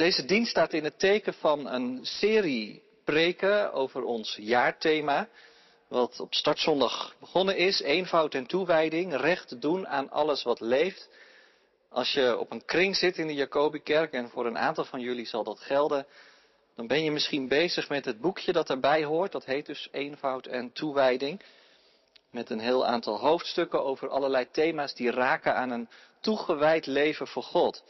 Deze dienst staat in het teken van een serie preken over ons jaarthema, wat op startzondag begonnen is, eenvoud en toewijding, recht doen aan alles wat leeft. Als je op een kring zit in de Jacobikerk, en voor een aantal van jullie zal dat gelden, dan ben je misschien bezig met het boekje dat erbij hoort, dat heet dus eenvoud en toewijding, met een heel aantal hoofdstukken over allerlei thema's die raken aan een toegewijd leven voor God.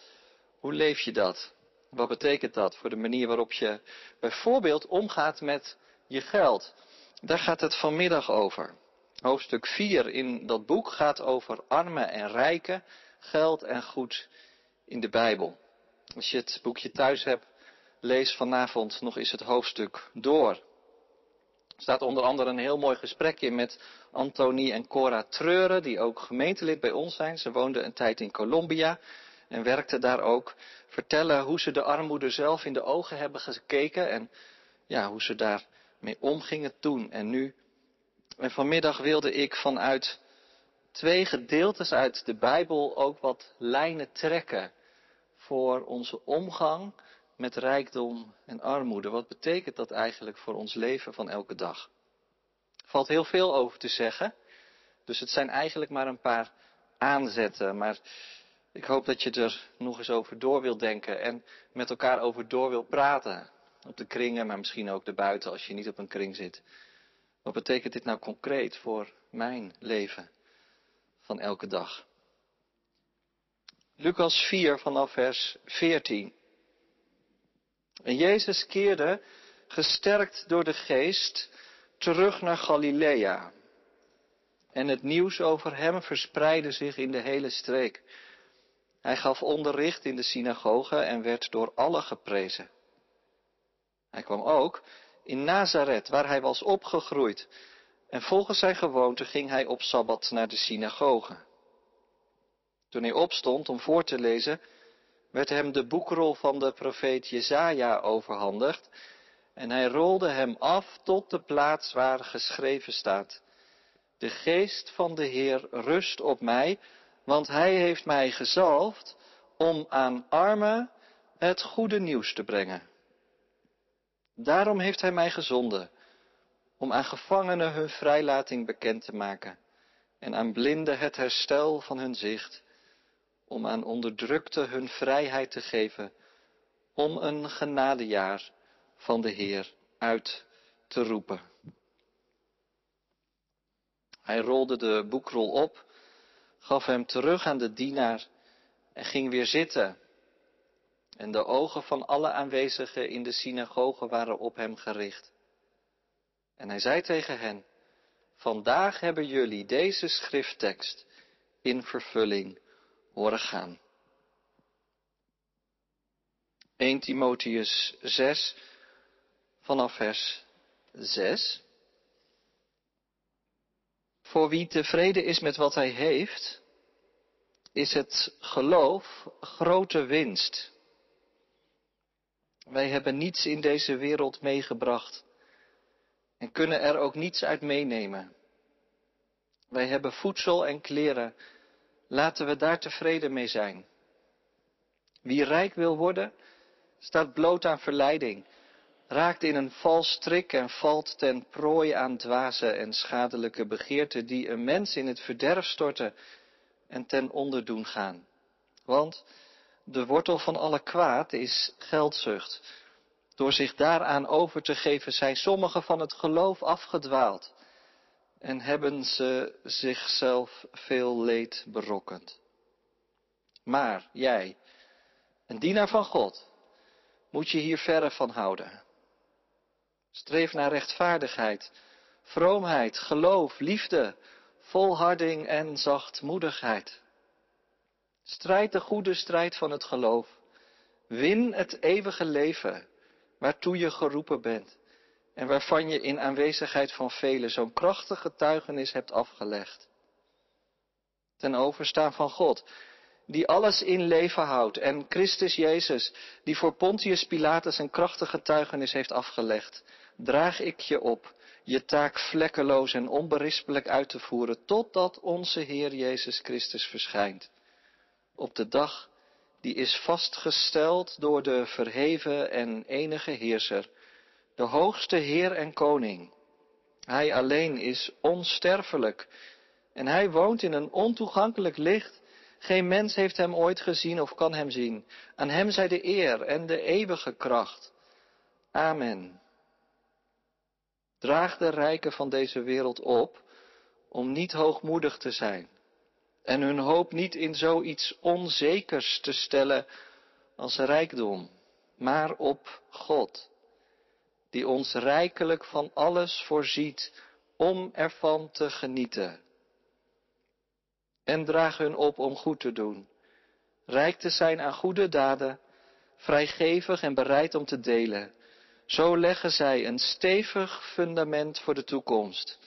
Hoe leef je dat? Wat betekent dat voor de manier waarop je bijvoorbeeld omgaat met je geld? Daar gaat het vanmiddag over. Hoofdstuk 4 in dat boek gaat over armen en rijken, geld en goed in de Bijbel. Als je het boekje thuis hebt, lees vanavond nog eens het hoofdstuk door. Er staat onder andere een heel mooi gesprek in met Antonie en Cora Treuren, die ook gemeentelid bij ons zijn. Ze woonden een tijd in Colombia en werkten daar ook. Vertellen hoe ze de armoede zelf in de ogen hebben gekeken en ja, hoe ze daarmee omgingen toen en nu. En vanmiddag wilde ik vanuit twee gedeeltes uit de Bijbel ook wat lijnen trekken voor onze omgang met rijkdom en armoede. Wat betekent dat eigenlijk voor ons leven van elke dag? Er valt heel veel over te zeggen, dus het zijn eigenlijk maar een paar aanzetten. Maar ik hoop dat je er nog eens over door wilt denken en met elkaar over door wilt praten. Op de kringen, maar misschien ook erbuiten als je niet op een kring zit. Wat betekent dit nou concreet voor mijn leven van elke dag? Lucas 4 vanaf vers 14. En Jezus keerde, gesterkt door de geest, terug naar Galilea. En het nieuws over hem verspreidde zich in de hele streek. Hij gaf onderricht in de synagoge en werd door allen geprezen. Hij kwam ook in Nazareth, waar hij was opgegroeid. En volgens zijn gewoonte ging hij op Sabbat naar de synagoge. Toen hij opstond om voor te lezen, werd hem de boekrol van de profeet Jezaja overhandigd en hij rolde hem af tot de plaats waar geschreven staat. De geest van de Heer rust op mij, want hij heeft mij gezalfd om aan armen het goede nieuws te brengen. Daarom heeft hij mij gezonden, om aan gevangenen hun vrijlating bekend te maken en aan blinden het herstel van hun zicht om aan onderdrukte hun vrijheid te geven, om een genadejaar van de Heer uit te roepen. Hij rolde de boekrol op, gaf hem terug aan de dienaar en ging weer zitten. En de ogen van alle aanwezigen in de synagoge waren op hem gericht. En hij zei tegen hen, vandaag hebben jullie deze schrifttekst in vervulling horen gaan. 1 Timotheus 6 vanaf vers 6. Voor wie tevreden is met wat hij heeft, is het geloof grote winst. Wij hebben niets in deze wereld meegebracht en kunnen er ook niets uit meenemen. Wij hebben voedsel en kleren Laten we daar tevreden mee zijn. Wie rijk wil worden, staat bloot aan verleiding, raakt in een vals strik en valt ten prooi aan dwaze en schadelijke begeerten die een mens in het verderf storten en ten onder doen gaan. Want de wortel van alle kwaad is geldzucht. Door zich daaraan over te geven zijn sommigen van het geloof afgedwaald en hebben ze zichzelf veel leed berokkend. Maar jij, een dienaar van God, moet je hier verre van houden. Streef naar rechtvaardigheid, vroomheid, geloof, liefde, volharding en zachtmoedigheid. Strijd de goede strijd van het geloof. Win het eeuwige leven waartoe je geroepen bent en waarvan je in aanwezigheid van velen zo'n krachtig getuigenis hebt afgelegd. Ten overstaan van God, die alles in leven houdt, en Christus Jezus, die voor Pontius Pilatus een krachtig getuigenis heeft afgelegd, draag ik je op je taak vlekkeloos en onberispelijk uit te voeren, totdat onze Heer Jezus Christus verschijnt. Op de dag die is vastgesteld door de verheven en enige heerser, de hoogste Heer en Koning. Hij alleen is onsterfelijk en hij woont in een ontoegankelijk licht. Geen mens heeft hem ooit gezien of kan hem zien. Aan hem zij de eer en de eeuwige kracht. Amen. Draag de rijken van deze wereld op om niet hoogmoedig te zijn en hun hoop niet in zoiets onzekers te stellen als rijkdom, maar op God, die ons rijkelijk van alles voorziet om ervan te genieten. En draag hun op om goed te doen, rijk te zijn aan goede daden, vrijgevig en bereid om te delen. Zo leggen zij een stevig fundament voor de toekomst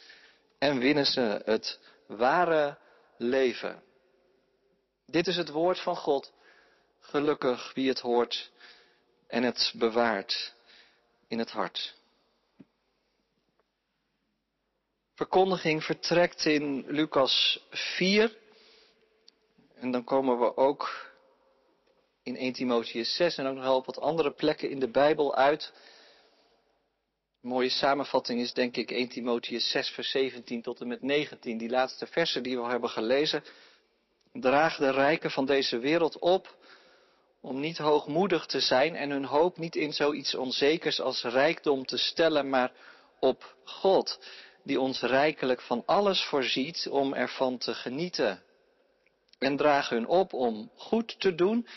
en winnen ze het ware leven. Dit is het woord van God. Gelukkig wie het hoort en het bewaart in het hart. Verkondiging vertrekt in Lucas 4. En dan komen we ook in 1 Timotheus 6 en ook nog op wat andere plekken in de Bijbel uit. Een mooie samenvatting is denk ik 1 Timotheus 6 vers 17 tot en met 19. Die laatste versen die we al hebben gelezen. Draag de rijken van deze wereld op om niet hoogmoedig te zijn en hun hoop niet in zoiets onzekers als rijkdom te stellen, maar op God, die ons rijkelijk van alles voorziet om ervan te genieten. En draag hun op om goed te doen,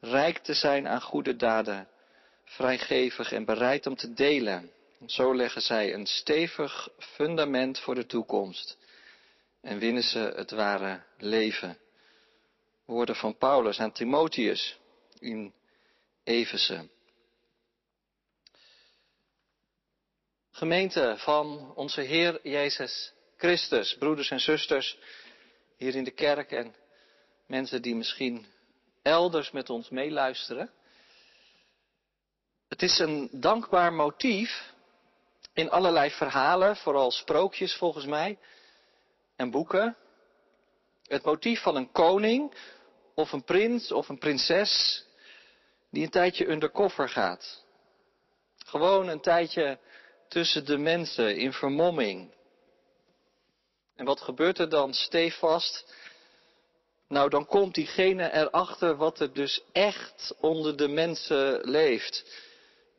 rijk te zijn aan goede daden, vrijgevig en bereid om te delen. Zo leggen zij een stevig fundament voor de toekomst en winnen ze het ware leven. Woorden van Paulus aan Timotheus in Efeze. Gemeente van onze Heer Jezus Christus, broeders en zusters hier in de kerk en mensen die misschien elders met ons meeluisteren. Het is een dankbaar motief in allerlei verhalen, vooral sprookjes volgens mij, en boeken. Het motief van een koning of een prins of een prinses die een tijdje undercover gaat. Gewoon een tijdje tussen de mensen in vermomming. En wat gebeurt er dan stevast? Nou, dan komt diegene erachter wat er dus echt onder de mensen leeft.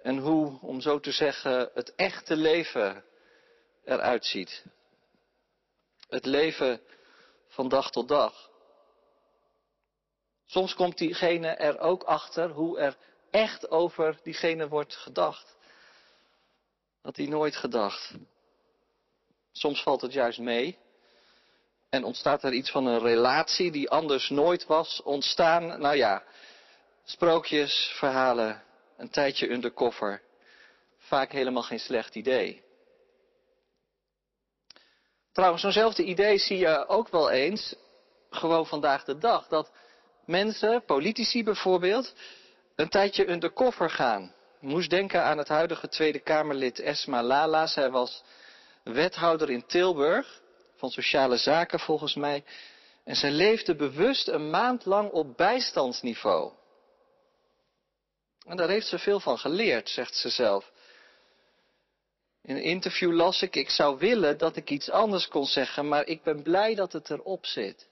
En hoe, om zo te zeggen, het echte leven eruit ziet. Het leven van dag tot dag. Soms komt diegene er ook achter hoe er echt over diegene wordt gedacht. Dat hij nooit gedacht. Soms valt het juist mee. En ontstaat er iets van een relatie die anders nooit was ontstaan. Nou ja, sprookjes, verhalen, een tijdje undercover. Vaak helemaal geen slecht idee. Trouwens, zo'nzelfde idee zie je ook wel eens, gewoon vandaag de dag, dat mensen, politici bijvoorbeeld, een tijdje undercover gaan. Moest denken aan het huidige Tweede Kamerlid Esma Lala. Zij was wethouder in Tilburg, van sociale zaken volgens mij. En zij leefde bewust een maand lang op bijstandsniveau. En daar heeft ze veel van geleerd, zegt ze zelf. In een interview las ik, ik zou willen dat ik iets anders kon zeggen, maar ik ben blij dat het erop zit.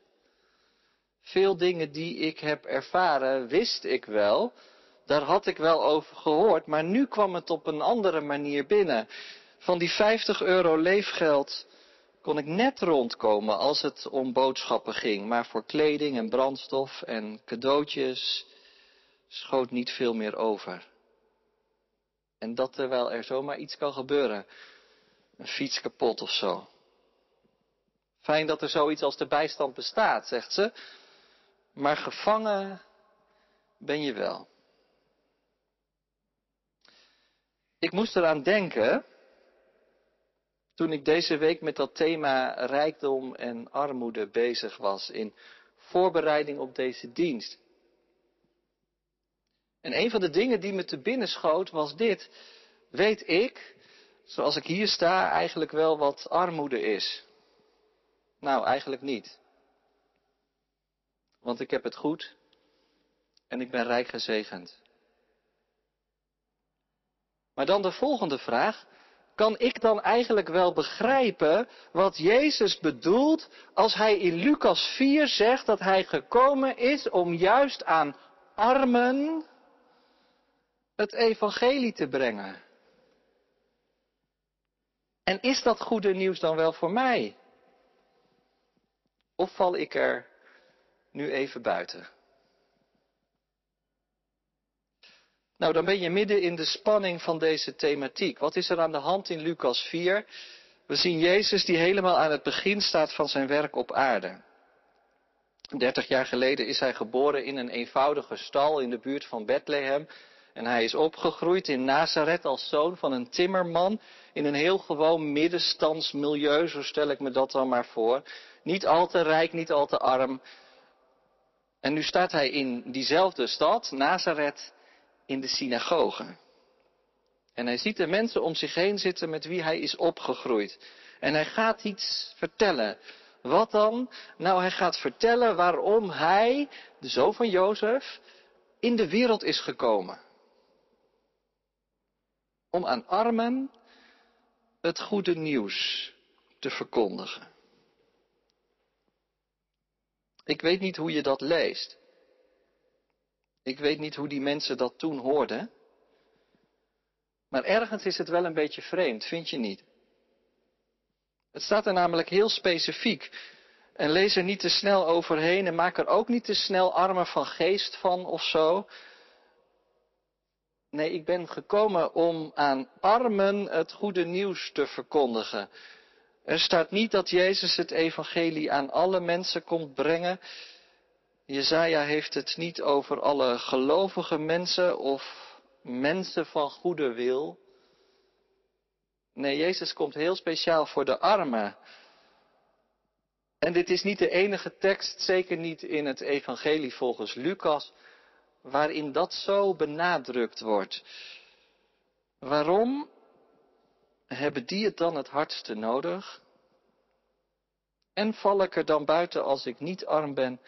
Veel dingen die ik heb ervaren, wist ik wel. Daar had ik wel over gehoord, maar nu kwam het op een andere manier binnen. Van die 50 euro leefgeld kon ik net rondkomen als het om boodschappen ging. Maar voor kleding en brandstof en cadeautjes schoot niet veel meer over. En dat terwijl er zomaar iets kan gebeuren. Een fiets kapot of zo. Fijn dat er zoiets als de bijstand bestaat, zegt ze. Maar gevangen ben je wel. Ik moest eraan denken toen ik deze week met dat thema rijkdom en armoede bezig was in voorbereiding op deze dienst. En een van de dingen die me te binnen schoot was dit. Weet ik, zoals ik hier sta, eigenlijk wel wat armoede is? Nou, eigenlijk niet. Want ik heb het goed en ik ben rijk gezegend. Maar dan de volgende vraag. Kan ik dan eigenlijk wel begrijpen wat Jezus bedoelt als hij in Lucas 4 zegt dat hij gekomen is om juist aan armen het evangelie te brengen? En is dat goede nieuws dan wel voor mij? Of val ik er nu even buiten? Nou, dan ben je midden in de spanning van deze thematiek. Wat is er aan de hand in Lucas 4? We zien Jezus die helemaal aan het begin staat van zijn werk op aarde. Dertig jaar geleden is hij geboren in een eenvoudige stal in de buurt van Bethlehem. En hij is opgegroeid in Nazareth als zoon van een timmerman in een heel gewoon middenstandsmilieu, zo stel ik me dat dan maar voor. Niet al te rijk, niet al te arm. En nu staat hij in diezelfde stad, Nazareth, in de synagoge. En hij ziet de mensen om zich heen zitten met wie hij is opgegroeid. En hij gaat iets vertellen. Wat dan? Nou, hij gaat vertellen waarom hij, de zoon van Jozef, in de wereld is gekomen. Om aan armen het goede nieuws te verkondigen. Ik weet niet hoe je dat leest. Ik weet niet hoe die mensen dat toen hoorden. Maar ergens is het wel een beetje vreemd, vind je niet? Het staat er namelijk heel specifiek. En lees er niet te snel overheen en maak er ook niet te snel armen van geest van of zo. Nee, ik ben gekomen om aan armen het goede nieuws te verkondigen. Er staat niet dat Jezus het evangelie aan alle mensen komt brengen. Jezaja heeft het niet over alle gelovige mensen of mensen van goede wil. Nee, Jezus komt heel speciaal voor de armen. En dit is niet de enige tekst, zeker niet in het evangelie volgens Lucas, waarin dat zo benadrukt wordt. Waarom hebben die het dan het hardste nodig? En val ik er dan buiten als ik niet arm ben?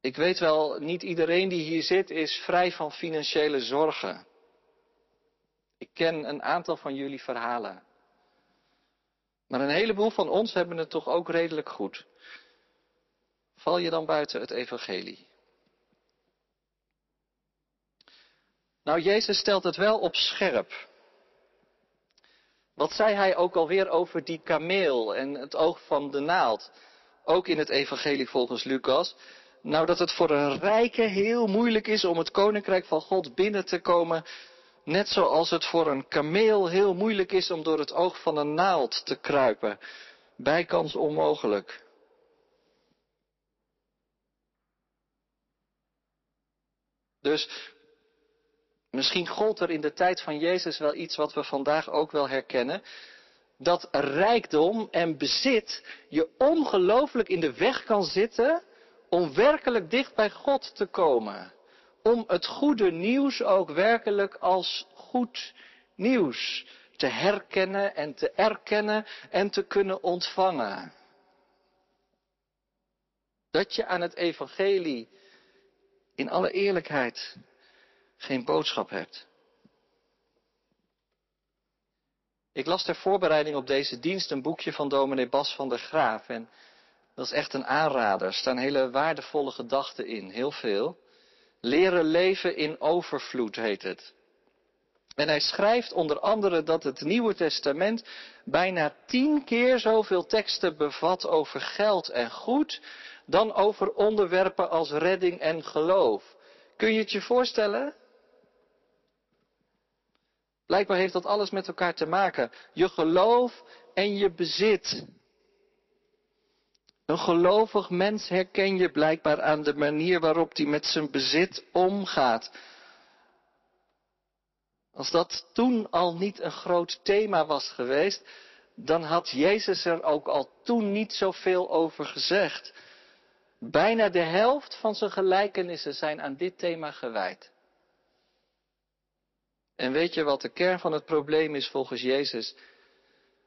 Ik weet wel, niet iedereen die hier zit is vrij van financiële zorgen. Ik ken een aantal van jullie verhalen. Maar een heleboel van ons hebben het toch ook redelijk goed. Val je dan buiten het evangelie? Nou, Jezus stelt het wel op scherp. Wat zei hij ook alweer over die kameel en het oog van de naald? Ook in het evangelie volgens Lucas. Nou, dat het voor een rijke heel moeilijk is om het koninkrijk van God binnen te komen. Net zoals het voor een kameel heel moeilijk is om door het oog van een naald te kruipen. Bijkans onmogelijk. Dus misschien gold er in de tijd van Jezus wel iets wat we vandaag ook wel herkennen. Dat rijkdom en bezit je ongelooflijk in de weg kan zitten om werkelijk dicht bij God te komen. Om het goede nieuws ook werkelijk als goed nieuws te herkennen en te erkennen en te kunnen ontvangen. Dat je aan het evangelie in alle eerlijkheid geen boodschap hebt. Ik las ter voorbereiding op deze dienst een boekje van dominee Bas van der Graaf. En dat is echt een aanrader. Er staan hele waardevolle gedachten in, heel veel. Leren leven in overvloed heet het. En hij schrijft onder andere dat het Nieuwe Testament bijna tien keer zoveel teksten bevat over geld en goed dan over onderwerpen als redding en geloof. Kun je het je voorstellen? Blijkbaar heeft dat alles met elkaar te maken. Je geloof en je bezit. Een gelovig mens herken je blijkbaar aan de manier waarop hij met zijn bezit omgaat. Als dat toen al niet een groot thema was geweest, dan had Jezus er ook al toen niet zoveel over gezegd. Bijna de helft van zijn gelijkenissen zijn aan dit thema gewijd. En weet je wat de kern van het probleem is volgens Jezus?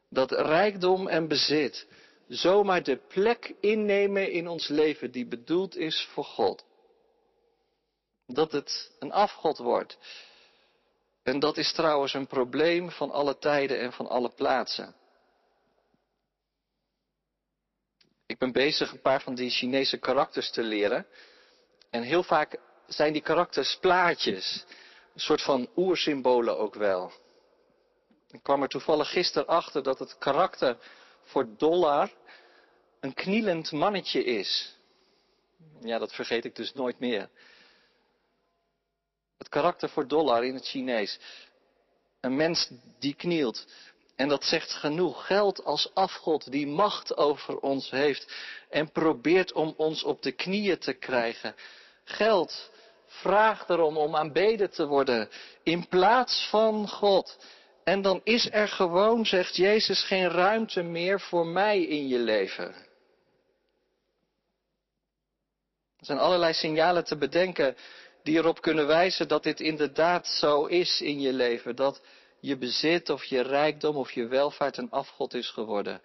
Dat rijkdom en bezit zomaar de plek innemen in ons leven die bedoeld is voor God. dat het een afgod wordt. En dat is trouwens een probleem van alle tijden en van alle plaatsen. Ik ben bezig een paar van die Chinese karakters te leren. En heel vaak zijn die karakters plaatjes. Een soort van oersymbolen ook wel. Ik kwam er toevallig gisteren achter dat het karakter voor dollar een knielend mannetje is. Ja, dat vergeet ik dus nooit meer. Het karakter voor dollar in het Chinees. Een mens die knielt. En dat zegt genoeg. Geld als afgod die macht over ons heeft en probeert om ons op de knieën te krijgen. Geld vraagt erom om aanbeden te worden in plaats van God. En dan is er gewoon, zegt Jezus, geen ruimte meer voor mij in je leven. Er zijn allerlei signalen te bedenken die erop kunnen wijzen dat dit inderdaad zo is in je leven. Dat je bezit of je rijkdom of je welvaart een afgod is geworden.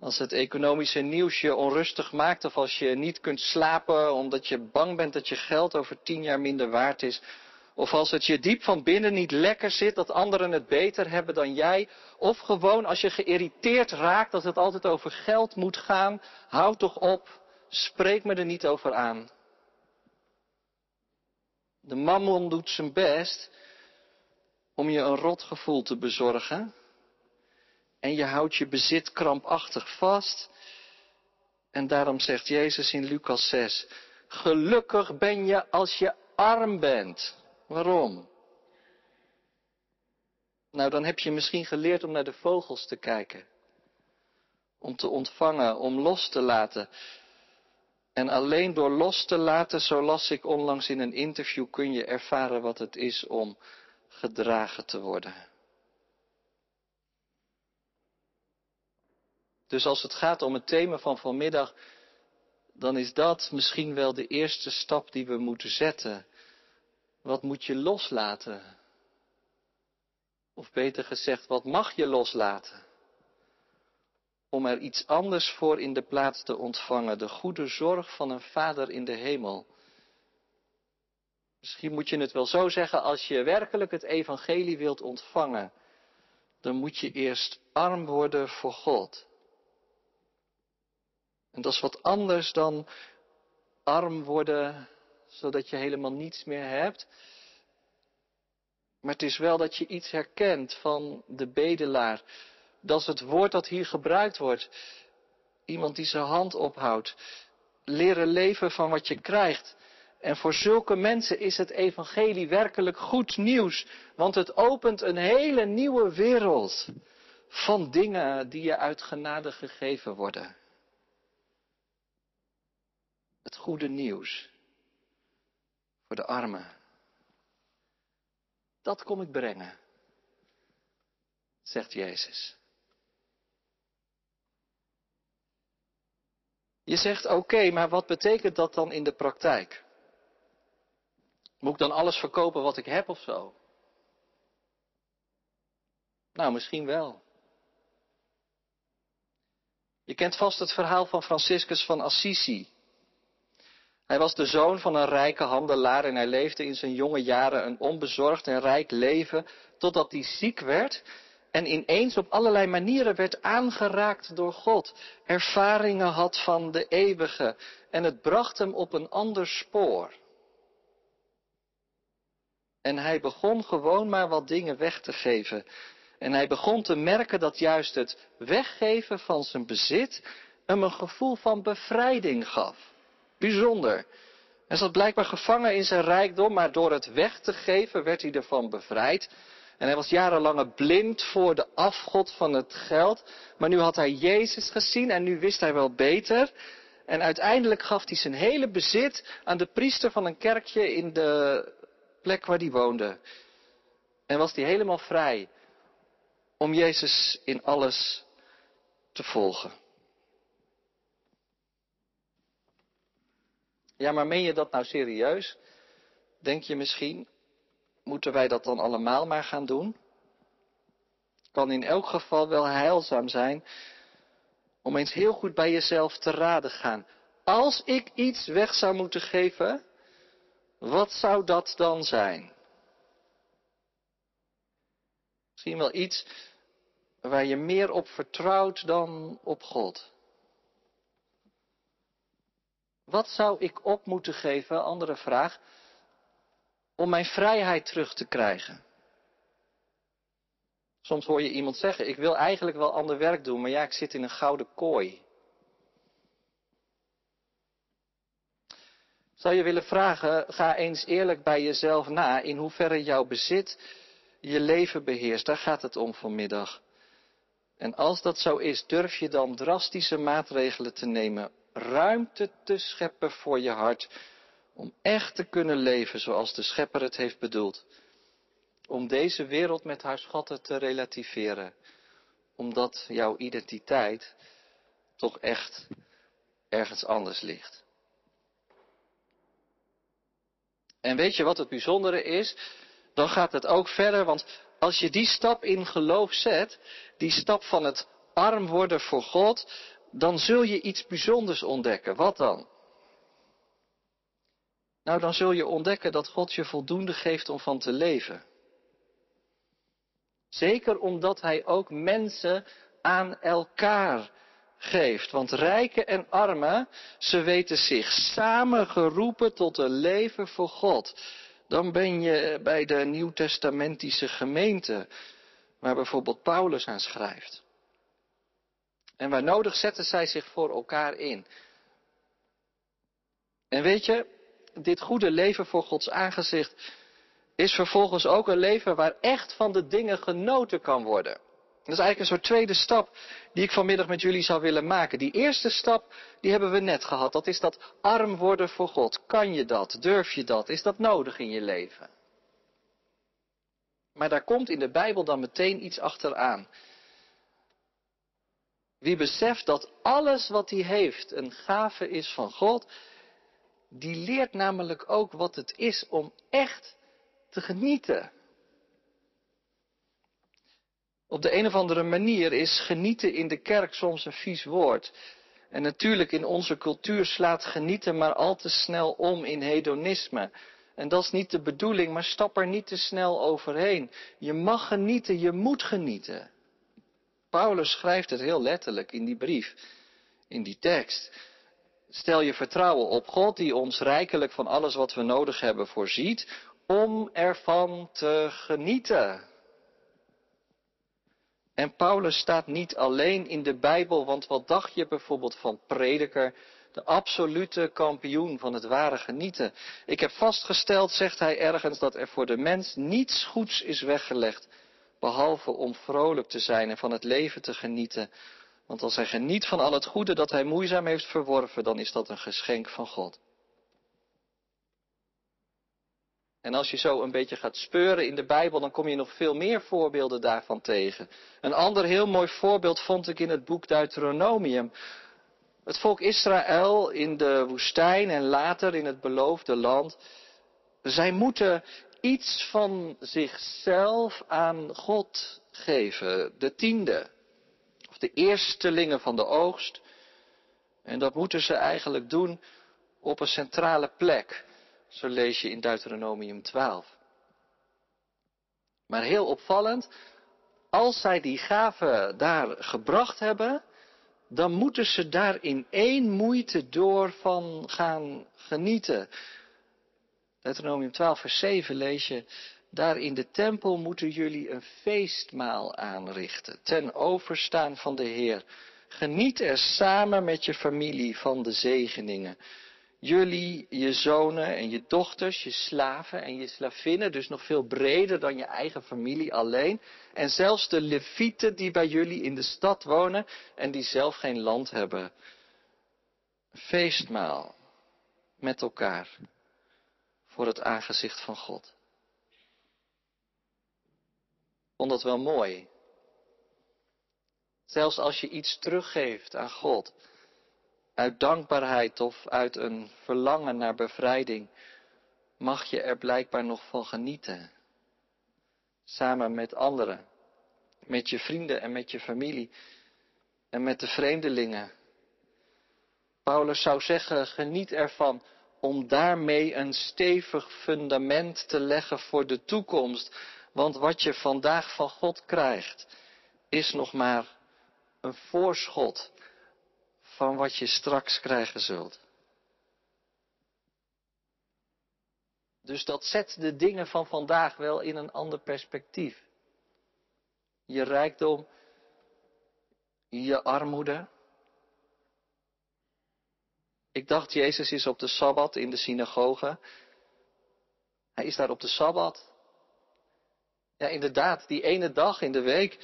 Als het economische nieuws je onrustig maakt of als je niet kunt slapen omdat je bang bent dat je geld over tien jaar minder waard is. Of als het je diep van binnen niet lekker zit dat anderen het beter hebben dan jij. Of gewoon als je geïrriteerd raakt dat het altijd over geld moet gaan. Houd toch op. Spreek me er niet over aan. De mammon doet zijn best om je een rotgevoel te bezorgen. En je houdt je bezit krampachtig vast. En daarom zegt Jezus in Lucas 6, gelukkig ben je als je arm bent. Waarom? Nou, dan heb je misschien geleerd om naar de vogels te kijken. Om te ontvangen, om los te laten. En alleen door los te laten, zo las ik onlangs in een interview, kun je ervaren wat het is om gedragen te worden. Dus als het gaat om het thema van vanmiddag, dan is dat misschien wel de eerste stap die we moeten zetten. Wat moet je loslaten? Of beter gezegd, wat mag je loslaten? Om er iets anders voor in de plaats te ontvangen, de goede zorg van een Vader in de hemel. Misschien moet je het wel zo zeggen, als je werkelijk het evangelie wilt ontvangen, dan moet je eerst arm worden voor God. En dat is wat anders dan arm worden zodat je helemaal niets meer hebt. Maar het is wel dat je iets herkent van de bedelaar. Dat is het woord dat hier gebruikt wordt. Iemand die zijn hand ophoudt. Leren leven van wat je krijgt. En voor zulke mensen is het evangelie werkelijk goed nieuws. Want het opent een hele nieuwe wereld van dingen die je uit genade gegeven worden. Het goede nieuws voor de armen. Dat kom ik brengen, zegt Jezus. Je zegt oké, maar wat betekent dat dan in de praktijk? Moet ik dan alles verkopen wat ik heb of zo? Nou, misschien wel. Je kent vast het verhaal van Franciscus van Assisi. Hij was de zoon van een rijke handelaar en hij leefde in zijn jonge jaren een onbezorgd en rijk leven totdat hij ziek werd en ineens op allerlei manieren werd aangeraakt door God, ervaringen had van de eeuwige en het bracht hem op een ander spoor. En hij begon gewoon maar wat dingen weg te geven. En hij begon te merken dat juist het weggeven van zijn bezit hem een gevoel van bevrijding gaf. Bijzonder. Hij zat blijkbaar gevangen in zijn rijkdom, maar door het weg te geven werd hij ervan bevrijd. En hij was jarenlang blind voor de afgod van het geld. Maar nu had hij Jezus gezien en nu wist hij wel beter. En uiteindelijk gaf hij zijn hele bezit aan de priester van een kerkje in de plek waar hij woonde. En was hij helemaal vrij om Jezus in alles te volgen. Ja, maar meen je dat nou serieus? Denk je misschien, moeten wij dat dan allemaal maar gaan doen? Kan in elk geval wel heilzaam zijn om eens heel goed bij jezelf te raden gaan. Als ik iets weg zou moeten geven, Wat zou dat dan zijn? Misschien wel iets waar je meer op vertrouwt dan op God. Wat zou ik op moeten geven, andere vraag, om mijn vrijheid terug te krijgen? Soms hoor je iemand zeggen, ik wil eigenlijk wel ander werk doen, maar ja, ik zit in een gouden kooi. Zou je willen vragen, ga eens eerlijk bij jezelf na in hoeverre jouw bezit je leven beheerst. Daar gaat het om vanmiddag. En als dat zo is, durf je dan drastische maatregelen te nemen, ruimte te scheppen voor je hart, om echt te kunnen leven zoals de schepper het heeft bedoeld. Om deze wereld met haar schatten te relativeren, omdat jouw identiteit toch echt ergens anders ligt. En weet je wat het bijzondere is? Dan gaat het ook verder, want als je die stap in geloof zet, die stap van het arm worden voor God, dan zul je iets bijzonders ontdekken. Wat dan? Nou, dan zul je ontdekken dat God je voldoende geeft om van te leven. Zeker omdat Hij ook mensen aan elkaar geeft. Want rijken en armen, ze weten zich samen geroepen tot een leven voor God. Dan ben je bij de nieuwtestamentische gemeente, waar bijvoorbeeld Paulus aan schrijft. En waar nodig zetten zij zich voor elkaar in. En weet je, dit goede leven voor Gods aangezicht is vervolgens ook een leven waar echt van de dingen genoten kan worden. Dat is eigenlijk een soort tweede stap die ik vanmiddag met jullie zou willen maken. Die eerste stap, die hebben we net gehad. Dat is dat arm worden voor God. Kan je dat? Durf je dat? Is dat nodig in je leven? Maar daar komt in de Bijbel dan meteen iets achteraan. Wie beseft dat alles wat hij heeft een gave is van God, die leert namelijk ook wat het is om echt te genieten. Op de een of andere manier is genieten in de kerk soms een vies woord. En natuurlijk in onze cultuur slaat genieten maar al te snel om in hedonisme. En dat is niet de bedoeling, maar stap er niet te snel overheen. Je mag genieten, je moet genieten. Paulus schrijft het heel letterlijk in die brief, in die tekst. Stel je vertrouwen op God die ons rijkelijk van alles wat we nodig hebben voorziet, om ervan te genieten. En Paulus staat niet alleen in de Bijbel, want wat dacht je bijvoorbeeld van prediker, de absolute kampioen van het ware genieten? Ik heb vastgesteld, zegt hij ergens, dat er voor de mens niets goeds is weggelegd, behalve om vrolijk te zijn en van het leven te genieten. Want als hij geniet van al het goede dat hij moeizaam heeft verworven, dan is dat een geschenk van God. En als je zo een beetje gaat speuren in de Bijbel, dan kom je nog veel meer voorbeelden daarvan tegen. Een ander heel mooi voorbeeld vond ik in het boek Deuteronomium. Het volk Israël in de woestijn en later in het beloofde land. Zij moeten iets van zichzelf aan God geven. De tiende. Of de eerstelingen van de oogst. En dat moeten ze eigenlijk doen op een centrale plek. Zo lees je in Deuteronomium 12. Maar heel opvallend, als zij die gave daar gebracht hebben, dan moeten ze daar in één moeite door van gaan genieten. Deuteronomium 12, vers 7 lees je, daar in de tempel moeten jullie een feestmaal aanrichten, ten overstaan van de Heer. Geniet er samen met je familie van de zegeningen jullie, je zonen en je dochters, je slaven en je slavinnen, dus nog veel breder dan je eigen familie alleen. En zelfs de levieten die bij jullie in de stad wonen en die zelf geen land hebben. Feestmaal met elkaar voor het aangezicht van God. Vond dat wel mooi. Zelfs als je iets teruggeeft aan God, uit dankbaarheid of uit een verlangen naar bevrijding, mag je er blijkbaar nog van genieten. Samen met anderen, met je vrienden en met je familie en met de vreemdelingen. Paulus zou zeggen, geniet ervan om daarmee een stevig fundament te leggen voor de toekomst. Want wat je vandaag van God krijgt, is nog maar een voorschot van wat je straks krijgen zult. Dus dat zet de dingen van vandaag wel in een ander perspectief. Je rijkdom, je armoede. Ik dacht, Jezus is op de Sabbat in de synagoge. Hij is daar op de Sabbat. Ja, inderdaad, die ene dag in de week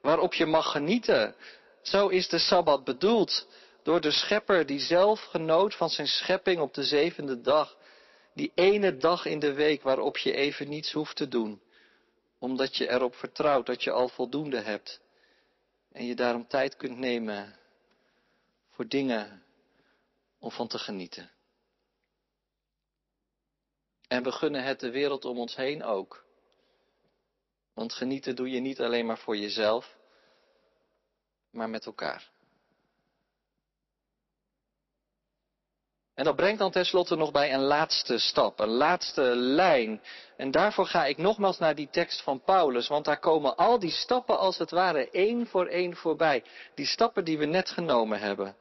waarop je mag genieten. Zo is de Sabbat bedoeld door de schepper die zelf genoot van zijn schepping op de zevende dag. Die ene dag in de week waarop je even niets hoeft te doen. Omdat je erop vertrouwt dat je al voldoende hebt. En je daarom tijd kunt nemen voor dingen om van te genieten. En we gunnen het de wereld om ons heen ook. Want genieten doe je niet alleen maar voor jezelf, maar met elkaar. En dat brengt dan tenslotte nog bij een laatste stap, een laatste lijn. En daarvoor ga ik nogmaals naar die tekst van Paulus, want daar komen al die stappen als het ware één voor één voorbij. Die stappen die we net genomen hebben.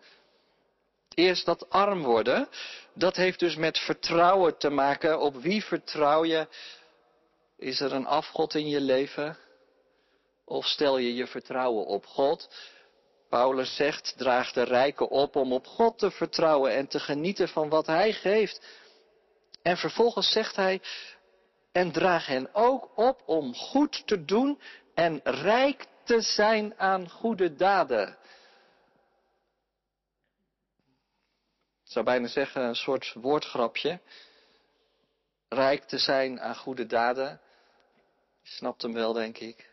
Eerst dat arm worden, dat heeft dus met vertrouwen te maken. Op wie vertrouw je? Is er een afgod in je leven? Of stel je je vertrouwen op God? Paulus zegt, draag de rijken op om op God te vertrouwen en te genieten van wat Hij geeft. En vervolgens zegt hij, en draag hen ook op om goed te doen en rijk te zijn aan goede daden. Ik zou bijna zeggen een soort woordgrapje. Rijk te zijn aan goede daden. Je snapt hem wel, denk ik.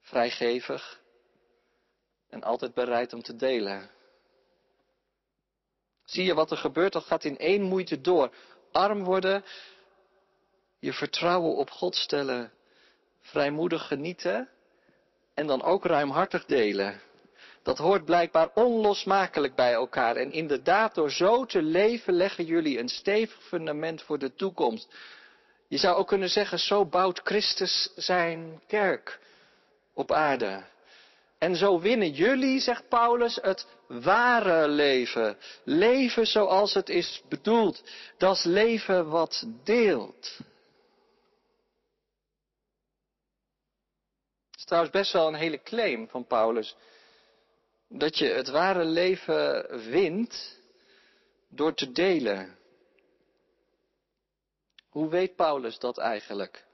Vrijgevig en altijd bereid om te delen. Zie je wat er gebeurt? Dat gaat in één moeite door. Arm worden, je vertrouwen op God stellen, vrijmoedig genieten en dan ook ruimhartig delen. Dat hoort blijkbaar onlosmakelijk bij elkaar. En inderdaad, door zo te leven leggen jullie een stevig fundament voor de toekomst. Je zou ook kunnen zeggen, zo bouwt Christus zijn kerk op aarde. En zo winnen jullie, zegt Paulus, het ware leven. Leven zoals het is bedoeld. Dat is leven wat deelt. Het is trouwens best wel een hele claim van Paulus. Dat je het ware leven wint door te delen. Hoe weet Paulus dat eigenlijk?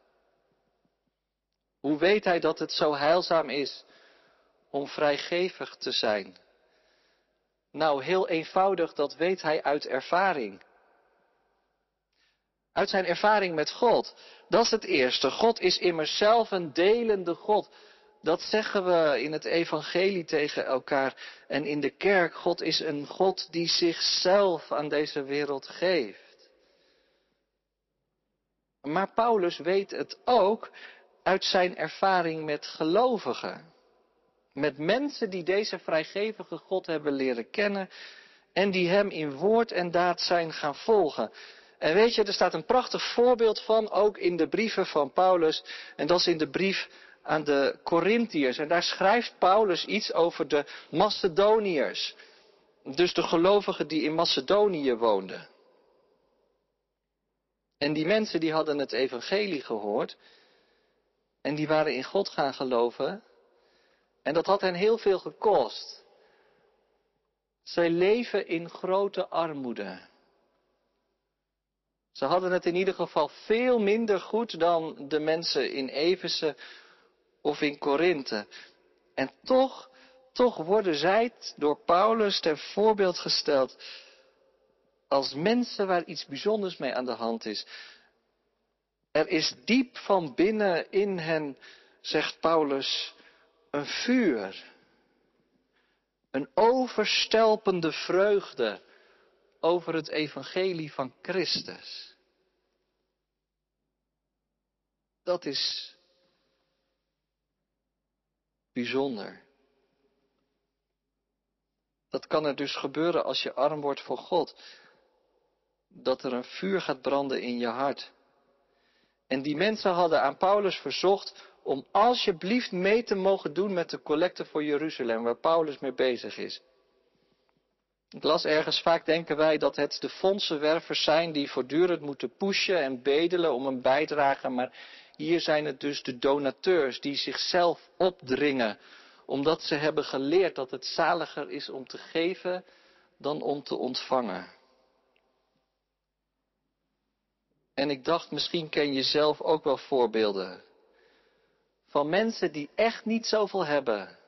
Hoe weet hij dat het zo heilzaam is om vrijgevig te zijn? Nou, heel eenvoudig, dat weet hij uit ervaring. Uit zijn ervaring met God. Dat is het eerste. God is immers zelf een delende God. Dat zeggen we in het evangelie tegen elkaar en in de kerk. God is een God die zichzelf aan deze wereld geeft. Maar Paulus weet het ook uit zijn ervaring met gelovigen. Met mensen die deze vrijgevige God hebben leren kennen en die hem in woord en daad zijn gaan volgen. En weet je, er staat een prachtig voorbeeld van, ook in de brieven van Paulus. En dat is in de brief aan de Corinthiërs. En daar schrijft Paulus iets over de Macedoniërs. Dus de gelovigen die in Macedonië woonden. En die mensen die hadden het evangelie gehoord. En die waren in God gaan geloven. En dat had hen heel veel gekost. Zij leven in grote armoede. Ze hadden het in ieder geval veel minder goed dan de mensen in Efeze of in Korinthe. En toch, toch worden zij door Paulus ten voorbeeld gesteld als mensen waar iets bijzonders mee aan de hand is. Er is diep van binnen in hen, zegt Paulus, een vuur. Een overstelpende vreugde over het evangelie van Christus. Dat is bijzonder. Dat kan er dus gebeuren als je arm wordt voor God. dat er een vuur gaat branden in je hart. En die mensen hadden aan Paulus verzocht om alsjeblieft mee te mogen doen met de collecte voor Jeruzalem, waar Paulus mee bezig is. Ik las ergens, vaak denken wij dat het de fondsenwervers zijn die voortdurend moeten pushen en bedelen om een bijdrage, maar hier zijn het dus de donateurs die zichzelf opdringen, omdat ze hebben geleerd dat het zaliger is om te geven dan om te ontvangen. En ik dacht, misschien ken je zelf ook wel voorbeelden van mensen die echt niet zoveel hebben,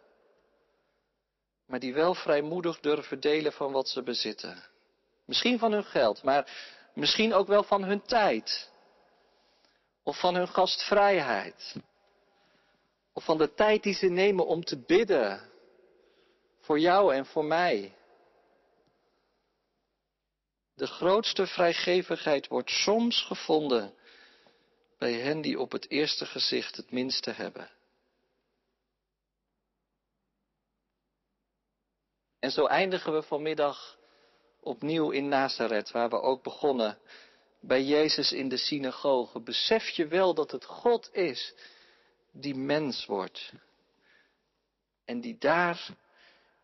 maar die wel vrijmoedig durven delen van wat ze bezitten. Misschien van hun geld, maar misschien ook wel van hun tijd. Of van hun gastvrijheid. Of van de tijd die ze nemen om te bidden. Voor jou en voor mij. De grootste vrijgevigheid wordt soms gevonden bij hen die op het eerste gezicht het minste hebben. En zo eindigen we vanmiddag opnieuw in Nazareth, waar we ook begonnen, bij Jezus in de synagoge. Besef je wel dat het God is die mens wordt en die daar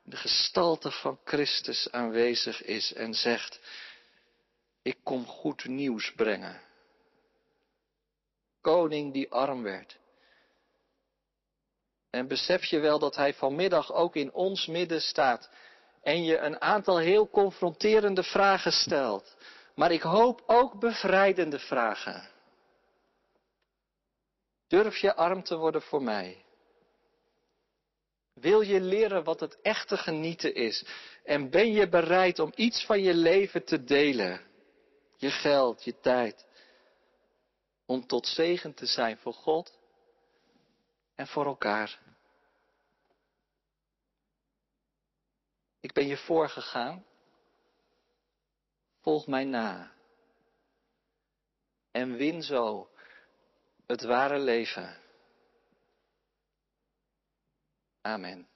de gestalte van Christus aanwezig is en zegt, ik kom goed nieuws brengen. Koning die arm werd. En besef je wel dat hij vanmiddag ook in ons midden staat en je een aantal heel confronterende vragen stelt. Maar ik hoop ook bevrijdende vragen. Durf je arm te worden voor mij? Wil je leren wat het echte genieten is? En ben je bereid om iets van je leven te delen? Je geld, je tijd. Om tot zegen te zijn voor God en voor elkaar. Ik ben je voorgegaan. Volg mij na. En win zo het ware leven. Amen.